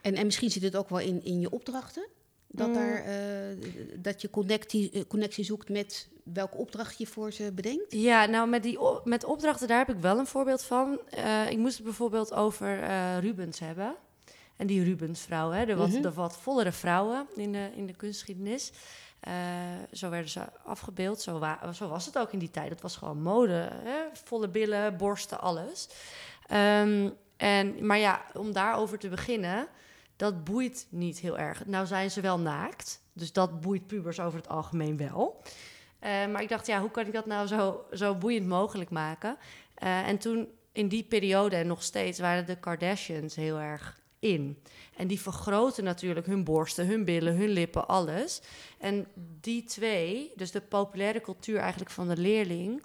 B: En, en misschien zit het ook wel in, in je opdrachten? Dat,
C: Mm.
B: daar, eh, dat je connectie, eh, connectie zoekt met welke opdracht je voor ze bedenkt?
C: Ja, nou met, die, met opdrachten, daar heb ik wel een voorbeeld van. Eh, ik moest het bijvoorbeeld over Rubens hebben. En die Rubens-vrouw, hè, de, wat, de wat vollere vrouwen in de, in de kunstgeschiedenis. Zo werden ze afgebeeld. Zo, wa- zo was het ook in die tijd. Het was gewoon mode. Hè? Volle billen, borsten, alles. Ehm, en, maar ja, om daarover te beginnen, dat boeit niet heel erg. Nou zijn ze wel naakt. Dus dat boeit pubers over het algemeen wel. Eh, maar ik dacht, ja, hoe kan ik dat nou zo, zo boeiend mogelijk maken? Eh, en toen, in die periode en nog steeds, waren de Kardashians heel erg in. En die vergroten natuurlijk hun borsten, hun billen, hun lippen, alles. En die twee, dus de populaire cultuur eigenlijk van de leerling...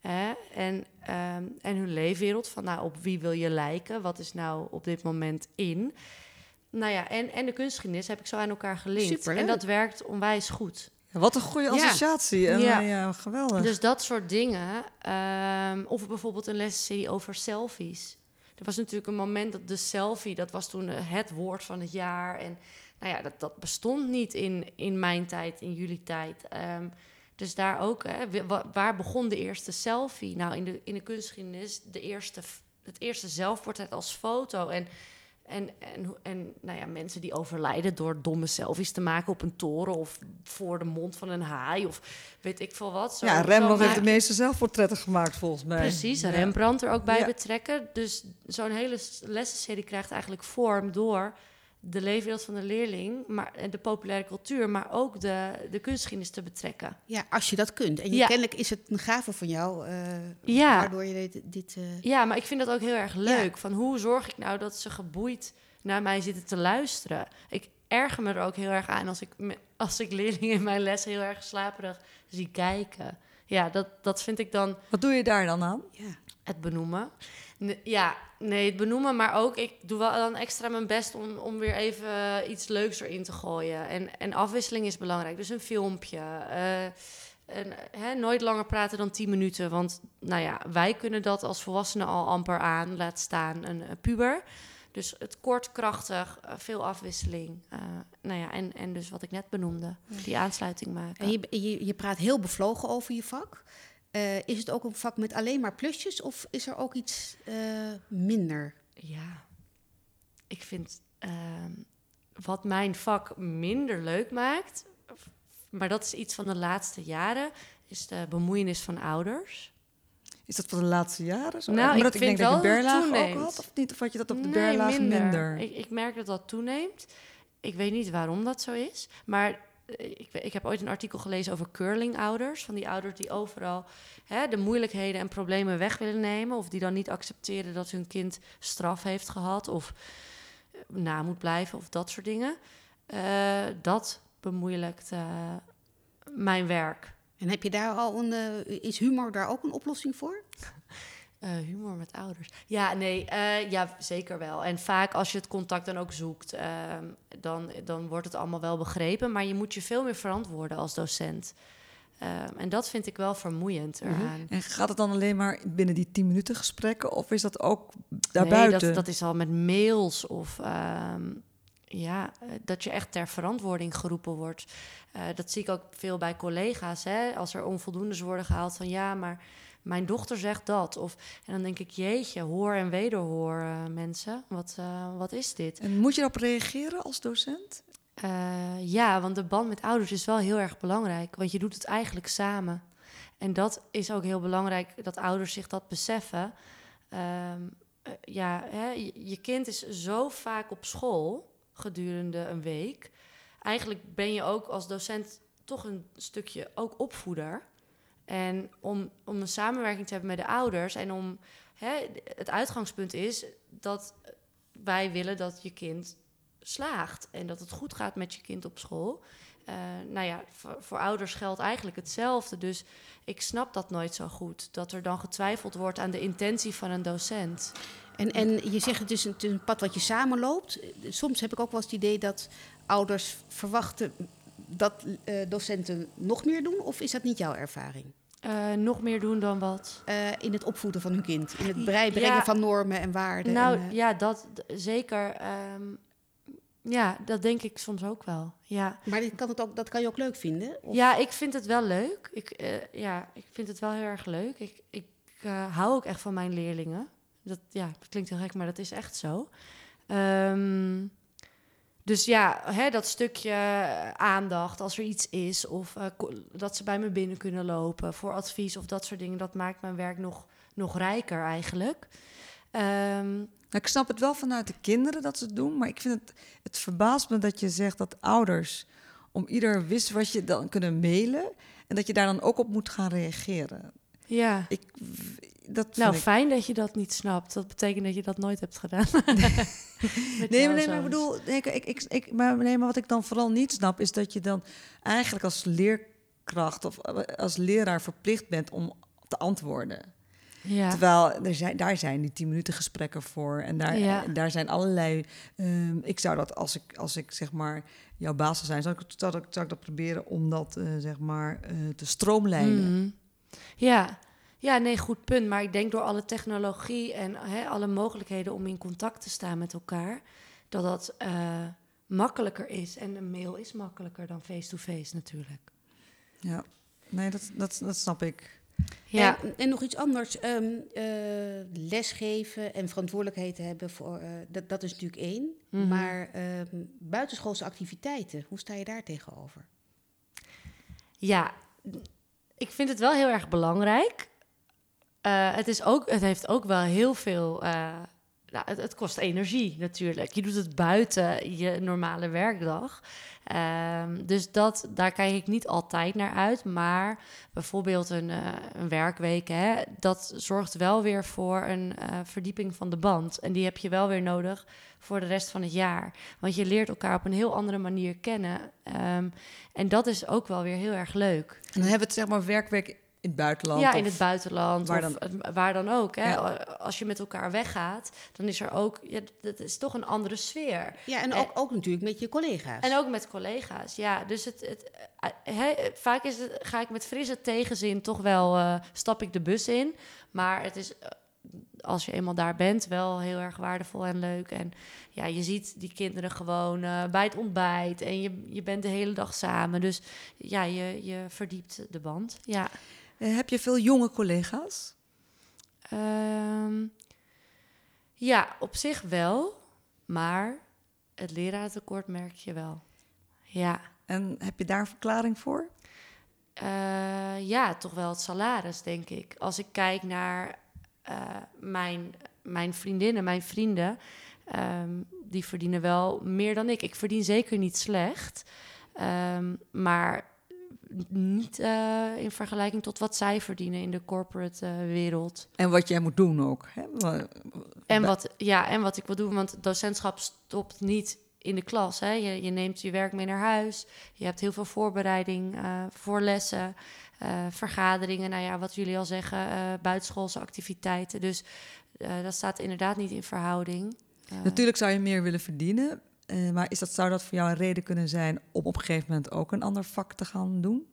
C: hè, en, ehm, en hun leefwereld, van nou, op wie wil je lijken? Wat is nou op dit moment in? Nou ja, en, en de kunstgeschiedenis heb ik zo aan elkaar gelinkt.
B: Superleuk.
C: En dat werkt onwijs goed.
A: Wat een goede
B: Ja.
A: associatie. En,
C: Ja.
A: ja. ja, geweldig.
C: Dus dat soort dingen. ehm, of bijvoorbeeld een lesserie over selfies. Er was natuurlijk een moment dat de selfie, dat was toen eh, het woord van het jaar. En nou ja, dat, dat bestond niet in, in mijn tijd, in jullie tijd. Ehm, dus daar ook, hè, waar begon de eerste selfie? Nou, in de, in de kunstgeschiedenis, de eerste, het eerste zelfportret als foto. En, en, en, en nou ja, mensen die overlijden door domme selfies te maken op een toren... of voor de mond van een haai of weet ik veel wat. Zo,
A: ja, Rembrandt heeft de meeste zelfportretten gemaakt, volgens mij.
C: Precies. Rembrandt er ook bij
A: Ja.
C: betrekken. Dus zo'n hele lessenserie krijgt eigenlijk vorm door de leefwereld van de leerling, maar en de populaire cultuur, maar ook de, de kunstgeschiedenis te betrekken.
B: Ja, als je dat kunt. En je,
C: Ja.
B: kennelijk is het een gave van jou, eh,
C: Ja.
B: waardoor je dit... dit eh,
C: Ja, maar ik vind dat ook heel erg leuk. Van hoe zorg ik nou dat ze geboeid naar mij zitten te luisteren? Ik erger me er ook heel erg aan als ik, als ik leerlingen in mijn les heel erg slaperig zie kijken. Ja, dat, dat vind ik dan
A: Wat doe je daar dan aan?
B: ja.
C: Het benoemen. Ja, nee, het benoemen, maar ook ik doe wel dan extra mijn best om, om weer even eh, iets leuks erin te gooien. En, en afwisseling is belangrijk. Dus een filmpje. eh, en, hè, nooit langer praten dan 10 minuten. Want nou ja, wij kunnen dat als volwassenen al amper aan, laat staan een, een puber. Dus het kort, krachtig, eh, veel afwisseling. nou ja, en, en dus wat ik net benoemde, die aansluiting maken.
B: En je, je, je praat heel bevlogen over je vak. Eh, is het ook een vak met alleen maar plusjes of is er ook iets eh, minder?
C: Ja, ik vind ehm, wat mijn vak minder leuk maakt, maar dat is iets van de laatste jaren, is de bemoeienis van ouders.
A: Is dat voor de laatste jaren zo?
C: Nou,
A: Maar
C: ik
A: dat,
C: vind
A: denk dat je
C: wel dat het
A: berlaag ook had, of niet? Of had je dat op de
C: Nee,
A: berlaag minder?
C: Ik, ik merk dat dat toeneemt. Ik weet niet waarom dat zo is, maar ik, ik heb ooit een artikel gelezen over curlingouders. Van die ouders die overal hè, de moeilijkheden en problemen weg willen nemen. Of die dan niet accepteren dat hun kind straf heeft gehad. Of eh, na moet blijven of dat soort dingen. Eh, dat bemoeilijkt eh, mijn werk.
B: En heb je daar al een, eh, is humor daar ook een oplossing voor? [laughs]
C: Eh, humor met ouders. Ja, nee, eh, ja, zeker wel. En vaak als je het contact dan ook zoekt, ehm, dan, dan wordt het allemaal wel begrepen. Maar je moet je veel meer verantwoorden als docent. Ehm, en dat vind ik wel vermoeiend eraan.
A: En gaat het dan alleen maar binnen die 10 minuten gesprekken? Of is dat ook
C: Nee,
A: daarbuiten?
C: dat, dat is al met mails of ehm, ja, eh, dat je echt ter verantwoording geroepen wordt. Dat zie ik ook veel bij collega's. Hè? Als er onvoldoendes worden gehaald van ja, maar mijn dochter zegt dat. Of, en dan denk ik, jeetje, hoor en wederhoor eh, mensen. Wat, eh, wat is dit?
A: En moet je daarop reageren als docent?
C: Eh, ja, want de band met ouders is wel heel erg belangrijk. Want je doet het eigenlijk samen. En dat is ook heel belangrijk, dat ouders zich dat beseffen. Ehm, eh, ja, hè, je, je kind is zo vaak op school gedurende een week. Eigenlijk ben je ook als docent toch een stukje ook opvoeder. En om, om een samenwerking te hebben met de ouders en om hè, het uitgangspunt is dat wij willen dat je kind slaagt en dat het goed gaat met je kind op school. Uh, nou ja, voor, ouders geldt eigenlijk hetzelfde. Dus ik snap dat nooit zo goed. Dat er dan getwijfeld wordt aan de intentie van een docent.
B: En, en je zegt het is een, een pad wat je samenloopt. Soms heb ik ook wel eens het idee dat ouders verwachten dat uh, docenten nog meer doen. Of is dat niet jouw ervaring?
C: Uh, nog meer doen dan wat?
B: Uh, in het opvoeden van hun kind. In het brengen ja, van normen en waarden.
C: Nou
B: en,
C: ja, dat zeker. Um, ja, dat denk ik soms ook wel. Ja.
B: Maar kan het ook, dat kan je ook leuk vinden?
C: Of? Ja, ik vind het wel leuk. Ik, ja, ik vind het wel heel erg leuk. Ik, ik hou ook echt van mijn leerlingen. Dat, ja, dat klinkt heel gek, maar dat is echt zo. Um, dus ja, hè, dat stukje aandacht als er iets is, of uh, dat ze bij me binnen kunnen lopen voor advies of dat soort dingen, dat maakt mijn werk nog, nog rijker eigenlijk. Um,
A: nou, ik snap het wel vanuit de kinderen dat ze het doen, maar ik vind het, het verbaast me dat je zegt dat ouders om ieder wist wat je dan kunnen mailen en dat je daar dan ook op moet gaan reageren.
C: Ja.
A: Ik,
C: dat nou, fijn dat je dat niet snapt. Dat betekent dat je dat nooit hebt gedaan. [laughs]
A: nee, maar, nee, maar ik bedoel, ik, ik, ik, maar, nee, maar wat ik dan vooral niet snap, is dat je dan eigenlijk als leerkracht of als leraar verplicht bent om te antwoorden. Ja. Terwijl er zijn, daar zijn die tien minuten gesprekken voor. En daar, ja. daar zijn allerlei. Um, ik zou dat als ik, als ik zeg maar jouw baas zou zijn, zou ik, zou ik, zou ik dat proberen om dat uh, zeg maar uh, te stroomlijnen.
C: Mm. Ja. ja, nee, goed punt. Maar ik denk door alle technologie en hè, alle mogelijkheden om in contact te staan met elkaar, dat dat uh, makkelijker is. En een mail is makkelijker dan face-to-face -face, natuurlijk.
A: Ja, nee, dat, dat, dat snap ik.
B: Ja. En, en nog iets anders. Um, uh, lesgeven en verantwoordelijkheid hebben, voor, uh, dat, dat is natuurlijk één. Mm -hmm. Maar um, buitenschoolse activiteiten, hoe sta je daar tegenover?
C: Ja, ik vind het wel heel erg belangrijk. Uh, het, is ook, het heeft ook wel heel veel. Nou, het, kost energie natuurlijk. Je doet het buiten je normale werkdag. Um, dus dat, daar kijk ik niet altijd naar uit. Maar bijvoorbeeld een, uh, een werkweek, hè, dat zorgt wel weer voor een uh, verdieping van de band. En die heb je wel weer nodig voor de rest van het jaar. Want je leert elkaar op een heel andere manier kennen. Um, en dat is ook wel weer heel erg leuk.
A: En dan hebben we het zeg maar werkweek in het buitenland?
C: Ja, in het buitenland. Waar dan, of, waar dan ook. Hè? Ja. Als je met elkaar weggaat, dan is er ook... Ja, dat is toch een andere sfeer.
B: Ja, en ook, en, ook natuurlijk met je collega's.
C: En ook met collega's, ja. Dus het, het, he, vaak is het, ga ik met frisse tegenzin toch wel... Uh, stap ik de bus in. Maar het is... Als je eenmaal daar bent, wel heel erg waardevol en leuk. En ja, je ziet die kinderen gewoon uh, bij het ontbijt. En je, je bent de hele dag samen. Dus ja, je, je verdiept de band. Ja.
A: Uh, heb je veel jonge collega's?
C: Um, ja, op zich wel. Maar het leraartekort merk je wel. Ja.
A: En heb je daar een verklaring voor?
C: Uh, ja, toch wel het salaris, denk ik. Als ik kijk naar uh, mijn, mijn vriendinnen, mijn vrienden... Um, die verdienen wel meer dan ik. Ik verdien zeker niet slecht. Um, maar niet uh, in vergelijking tot wat zij verdienen in de corporate uh, wereld.
A: En wat jij moet doen ook. Hè?
C: En wat, ja, en wat ik wil doen, want docentschap stopt niet in de klas. Hè? Je, je neemt je werk mee naar huis. Je hebt heel veel voorbereiding uh, voor lessen, vergaderingen. Nou ja, wat jullie al zeggen, buitenschoolse activiteiten. Dus dat staat inderdaad niet in verhouding.
A: Natuurlijk zou je meer willen verdienen. Uh, maar is dat, zou dat voor jou een reden kunnen zijn om op een gegeven moment ook een ander vak te gaan doen?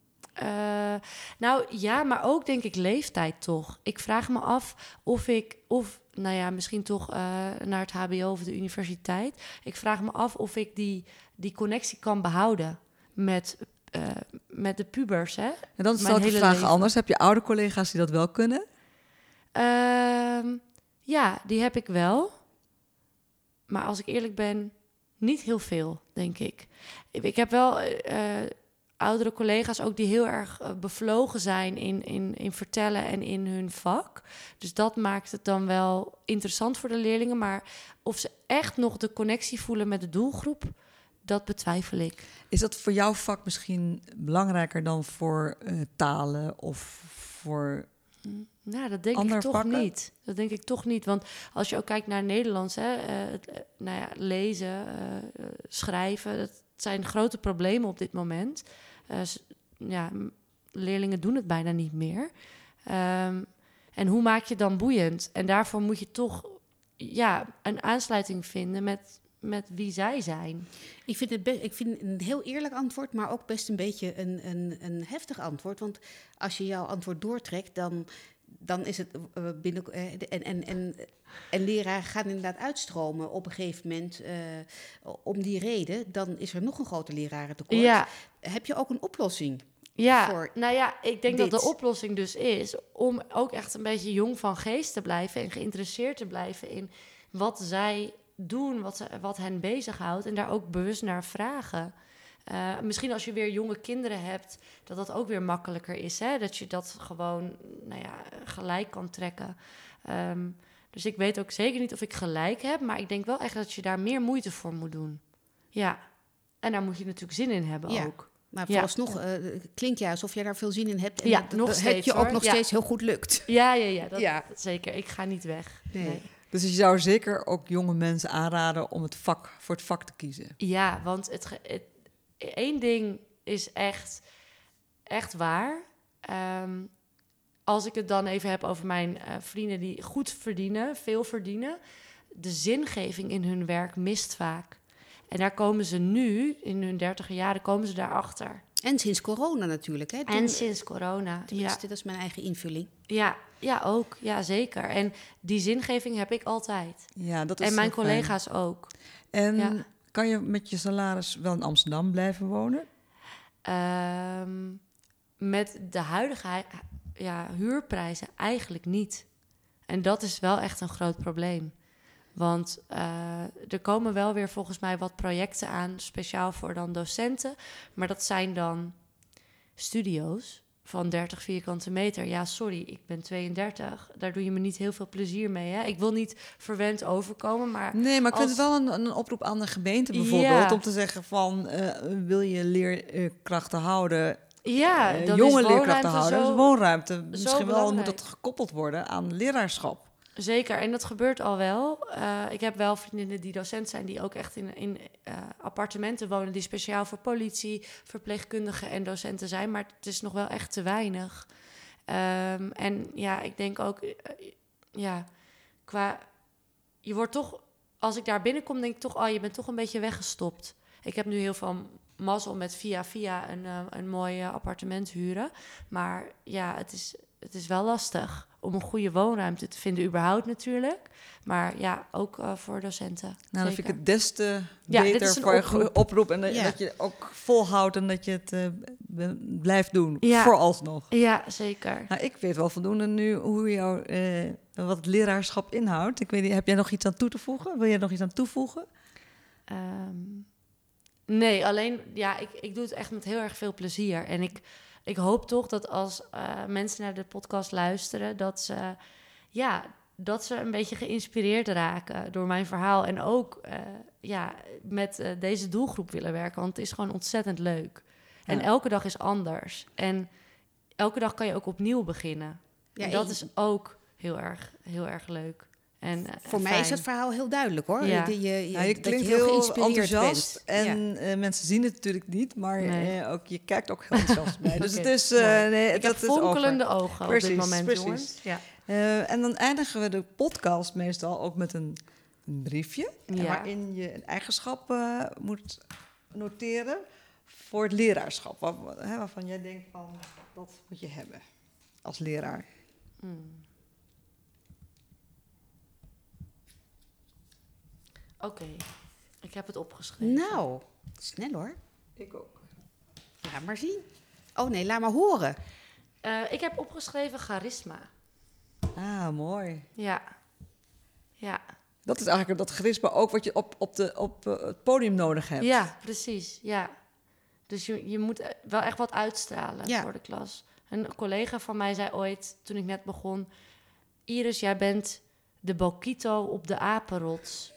C: Uh, nou ja, maar ook denk ik leeftijd toch. Ik vraag me af of ik, of nou ja, misschien toch uh, naar het HBO of de universiteit. Ik vraag me af of ik die, die connectie kan behouden met, met de pubers. Hè?
A: En dan staat de vraag leven. anders. Heb je oude collega's die dat wel kunnen?
C: Ehm, ja, die heb ik wel. Maar als ik eerlijk ben, niet heel veel, denk ik. Ik heb wel uh, oudere collega's ook die heel erg uh, bevlogen zijn in, in, in vertellen en in hun vak. Dus dat maakt het dan wel interessant voor de leerlingen. Maar of ze echt nog de connectie voelen met de doelgroep, dat betwijfel ik.
A: Is dat voor jouw vak misschien belangrijker dan voor uh, talen of voor
C: Nou, dat denk
A: Ander
C: ik toch
A: vakken?
C: niet. Dat denk ik toch niet. Want als je ook kijkt naar Nederlands, hè, eh, het, eh, nou ja, lezen, eh, schrijven, dat zijn grote problemen op dit moment. Eh, ja, leerlingen doen het bijna niet meer. Ehm, en hoe maak je het dan boeiend? En daarvoor moet je toch ja, een aansluiting vinden met, met wie zij zijn.
B: Ik vind, het ik vind een heel eerlijk antwoord, maar ook best een beetje een, een, een heftig antwoord. Want als je jouw antwoord doortrekt, dan, dan is het eh, binnen. eh, en, en, en, en leraren gaan inderdaad uitstromen op een gegeven moment. eh, om die reden, dan is er nog een groter lerarentekort.
C: Ja,
B: Heb je ook een oplossing?
C: Ja,
B: voor
C: nou ja, ik denk dat de oplossing dus is om ook echt een beetje jong van geest te blijven en geïnteresseerd te blijven in wat zij doen, wat, ze, wat hen bezighoudt en daar ook bewust naar vragen. Eh, misschien als je weer jonge kinderen hebt, dat dat ook weer makkelijker is. Hè? Dat je dat gewoon nou ja, gelijk kan trekken. Ehm, dus ik weet ook zeker niet of ik gelijk heb, maar ik denk wel echt dat je daar meer moeite voor moet doen. Ja, en daar moet je natuurlijk zin in hebben
B: Ja.
C: ook.
B: Maar
C: Ja.
B: vooralsnog eh, klinkt ja alsof jij daar veel zin in hebt. En
C: Ja,
B: dat,
C: nog
B: dat
C: steeds,
B: het je ook nog
C: Ja.
B: steeds heel goed lukt.
C: Ja, ja, ja, dat,
B: Ja.
C: dat zeker. Ik ga niet weg.
B: Nee.
A: Dus je zou zeker ook jonge mensen aanraden om het vak, voor het vak te kiezen.
C: Ja, want het, het, één ding is echt, echt waar. Ehm, als ik het dan even heb over mijn eh, vrienden die goed verdienen, veel verdienen. De zingeving in hun werk mist vaak. En daar komen ze nu, in hun dertiger jaren, komen ze daarachter.
B: En sinds corona natuurlijk. Hè? Toen-
C: En sinds corona. Ja,
B: dat is mijn eigen invulling.
C: ja, ja, ook. Ja, zeker. En die zingeving heb ik altijd.
A: Ja, dat is
C: En mijn
A: fijn.
C: collega's ook.
A: En
C: Ja.
A: Kan je met je salaris wel in Amsterdam blijven wonen?
C: Ehm, met de huidige hu- ja, huurprijzen eigenlijk niet. En dat is wel echt een groot probleem. Want eh, er komen wel weer volgens mij wat projecten aan, speciaal voor dan docenten. Maar dat zijn dan studio's van 30 vierkante meter. Ja, sorry, ik ben 32. Daar doe je me niet heel veel plezier mee. Hè? Ik wil niet verwend overkomen, maar
A: Nee, maar ik vind het wel een, een oproep aan de gemeente bijvoorbeeld...
C: Ja.
A: om te zeggen van, eh, wil je leerkrachten houden...
C: ja,
A: eh, jonge
C: is
A: leerkrachten houden,
C: zo-
A: woonruimte. Misschien wel moet dat gekoppeld worden aan leraarschap.
C: Zeker, en dat gebeurt al wel. Eh, ik heb wel vriendinnen die docent zijn, die ook echt in, in eh, appartementen wonen, die speciaal voor politie, verpleegkundigen en docenten zijn. Maar het is nog wel echt te weinig. Ehm, en ja, ik denk ook, eh, ja, qua. Je wordt toch, als ik daar binnenkom, denk ik toch, oh, je bent toch een beetje weggestopt. Ik heb nu heel veel mazzel met via via een, een mooi appartement huren. Maar ja, het is, het is wel lastig om een goede woonruimte te vinden, überhaupt natuurlijk. Maar ja, ook eh, voor docenten.
A: Nou, dan vind
C: Zeker.
A: ik het des te
C: Ja,
A: beter voor je
C: oproep.
A: ge- oproep. En dat,
B: Ja.
A: dat je ook volhoudt en dat je het eh, blijft doen.
C: Ja.
A: Vooralsnog.
C: Ja, zeker.
A: Nou, ik weet wel voldoende nu hoe jouw, eh, wat het leraarschap inhoudt. Ik weet niet, heb jij nog iets aan toe te voegen? Wil jij nog iets aan toevoegen?
C: Ehm, nee, alleen, ja, ik, ik doe het echt met heel erg veel plezier. En ik, ik hoop toch dat als eh, mensen naar de podcast luisteren, dat ze, ja, dat ze een beetje geïnspireerd raken door mijn verhaal. En ook eh, ja, met eh, deze doelgroep willen werken, want het is gewoon ontzettend leuk. En elke dag is anders. En elke dag kan je ook opnieuw beginnen.
B: Ja,
C: en dat is ook heel erg, heel erg leuk. En, eh,
B: Voor mij is het verhaal heel duidelijk hoor.
C: Ja.
B: Je, je, je-
A: Ja, je
B: dat
A: klinkt
B: je heel,
A: heel,
B: geïnspireerd
A: enthousiast.
B: bent. Ja.
A: En eh, mensen zien het natuurlijk niet, maar
C: Nee.
A: eh, ook, je kijkt ook heel enthousiast [laughs] bij. Dus het is, eh,
C: mooi.
A: nee,
C: Ik
A: dat
C: heb
A: is
C: fonkelende ogen op
A: Precies,
C: dit moment,
A: precies.
C: jongens. Ja.
A: Eh, en dan eindigen we de podcast meestal ook met een, een briefje.
C: Ja.
A: Waarin je een eigenschap eh, moet noteren voor het leraarschap. Waar, hè, waarvan jij denkt van, dat moet je hebben als leraar.
C: Hmm. Oké, ik heb het opgeschreven.
B: Nou, snel hoor.
A: Ik ook.
B: Laat maar zien. Oh nee, laat maar horen.
C: Eh, ik heb opgeschreven charisma.
A: Ah, mooi.
C: Ja. Ja.
A: Dat is eigenlijk dat charisma ook wat je op, op, de, op eh, het podium nodig hebt.
C: ja, precies. Ja. Dus je, je moet eh, wel echt wat uitstralen
B: Ja.
C: voor de klas. Een collega van mij zei ooit, toen ik net begon... Iris, jij bent de Bokito op de apenrots.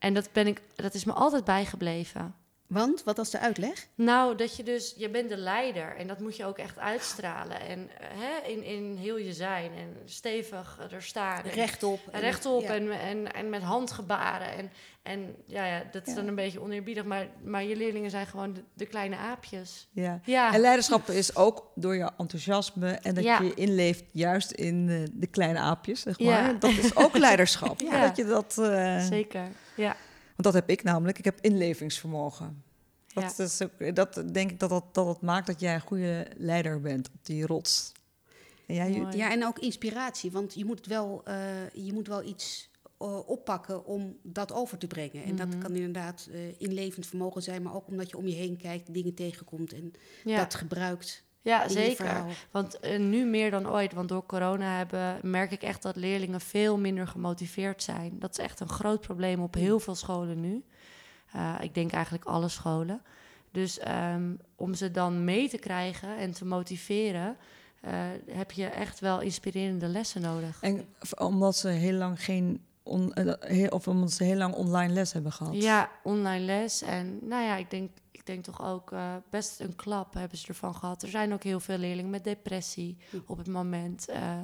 C: En dat, ben ik, dat is me altijd bijgebleven.
B: Want, wat was de uitleg?
C: Nou, dat je dus, je bent de leider en dat moet je ook echt uitstralen. En eh, hè, in, in heel je zijn en stevig er staan. En,
B: Rechtop.
C: en rechtop
B: ja.
C: en, en, en met handgebaren. En, en ja, ja, dat is
A: Ja.
C: dan een beetje oneerbiedig, maar, maar je leerlingen zijn gewoon de, de kleine aapjes.
A: Ja.
C: Ja,
A: En leiderschap is ook door je enthousiasme en dat je inleeft juist in eh, de kleine aapjes, zeg
C: Ja.
A: maar. Dat is ook [laughs] leiderschap.
C: Ja.
A: Dat je dat, eh,
C: zeker. Ja.
A: want dat heb ik namelijk. Ik heb inlevingsvermogen. Dat,
C: Ja.
A: is ook, dat denk ik dat dat, dat het maakt dat jij een goede leider bent op die rots. En jij,
C: Mooi.
B: Ja, en ook inspiratie. Want je moet wel, eh, je moet wel iets eh, oppakken om dat over te brengen. En
C: Mhm.
B: dat kan inderdaad eh, inlevend vermogen zijn, maar ook omdat je om je heen kijkt, dingen tegenkomt en
C: Ja,
B: dat gebruikt
C: ja zeker. Want eh, nu meer dan ooit, want door corona hebben, merk ik echt dat leerlingen veel minder gemotiveerd zijn. Dat is echt een groot probleem op heel veel scholen nu. Eh, ik denk eigenlijk alle scholen. Dus ehm, om ze dan mee te krijgen en te motiveren, eh, heb je echt wel inspirerende lessen nodig.
A: En omdat ze heel lang geen on, of omdat ze heel lang online les hebben gehad.
C: Ja, online les. En nou ja, ik denk, denk toch ook eh, best een klap hebben ze ervan gehad. Er zijn ook heel veel leerlingen met depressie op het moment. eh,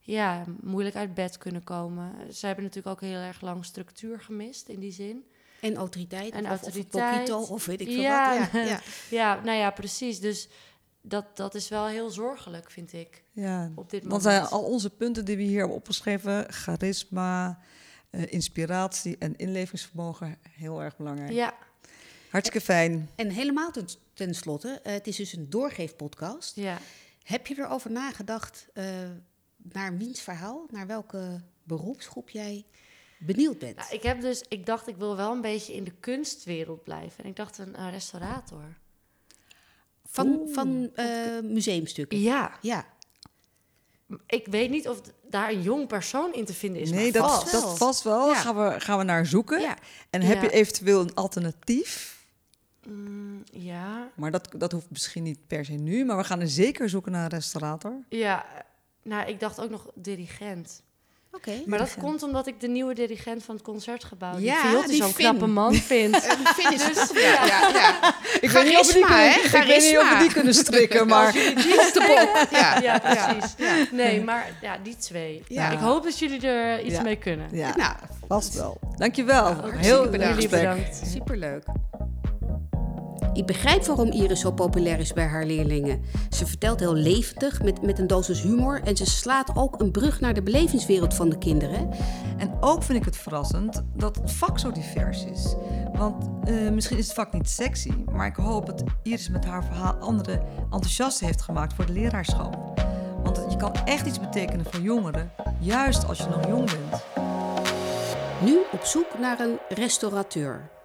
C: ja, moeilijk uit bed kunnen komen. Ze hebben natuurlijk ook heel erg lang structuur gemist in die zin.
B: En autoriteit.
C: En
B: of,
C: autoriteit.
B: Of poquito, of weet ik veel
C: Ja.
B: wat. Ja, [laughs] ja.
C: Ja, nou ja, precies. Dus dat, dat is wel heel zorgelijk, vind ik,
A: Ja,
C: op dit
A: Dan
C: moment.
A: zijn al onze punten die we hier hebben opgeschreven, charisma, eh, inspiratie en inlevingsvermogen, heel erg belangrijk.
C: Ja,
A: Hartstikke fijn.
B: En helemaal ten, ten slotte, eh, het is dus een doorgeefpodcast.
C: ja.
B: Heb je erover nagedacht eh, naar wiens verhaal, naar welke beroepsgroep jij benieuwd bent?
C: Nou, ik heb dus, ik dacht, ik wil wel een beetje in de kunstwereld blijven. En ik dacht, een, een restaurator.
B: van
A: Oeh,
B: van eh, museumstukken.
C: Ja,
B: Ja,
C: ik weet niet of daar een jong persoon in te vinden is.
A: nee,
C: maar
A: dat,
C: vast.
A: dat vast wel.
B: Ja.
A: Gaan, we, gaan we naar zoeken.
B: ja.
A: En heb
C: Ja.
A: je eventueel een alternatief?
C: Mm, ja,
A: Maar dat, dat hoeft misschien niet per se nu. Maar we gaan er zeker zoeken naar een restaurator.
C: ja. Nou, ik dacht ook nog dirigent.
B: oké.
C: Maar dat komt omdat ik de nieuwe dirigent van het concertgebouw, die
B: Ja,
C: Viotti,
B: die
C: zo'n knappe man vind.
B: Een finish. ja, ja, ja.
A: Ik weet niet of we die kunnen,
B: hè?
A: ik weet niet of we die kunnen strikken. Maar
B: Op de bok. Ja,
C: ja, precies. Nee, maar ja, die twee.
A: Ja.
C: Ik hoop dat jullie er iets
A: Ja.
C: mee kunnen.
A: ja,
B: Nou,
A: vast wel. Dankjewel.
B: hartstikke
A: Heel
B: bedankt.
A: leuk
C: Jullie bedankt.
B: Superleuk. Ik begrijp waarom Iris zo populair is bij haar leerlingen. Ze vertelt heel levendig, met, met een dosis humor... en ze slaat ook een brug naar de belevingswereld van de kinderen.
A: En ook vind ik het verrassend dat het vak zo divers is. Want eh, misschien is het vak niet sexy, maar ik hoop dat Iris met haar verhaal anderen enthousiast heeft gemaakt voor de leraarschap. Want je kan echt iets betekenen voor jongeren, juist als je nog jong bent.
B: Nu op zoek naar een restaurateur.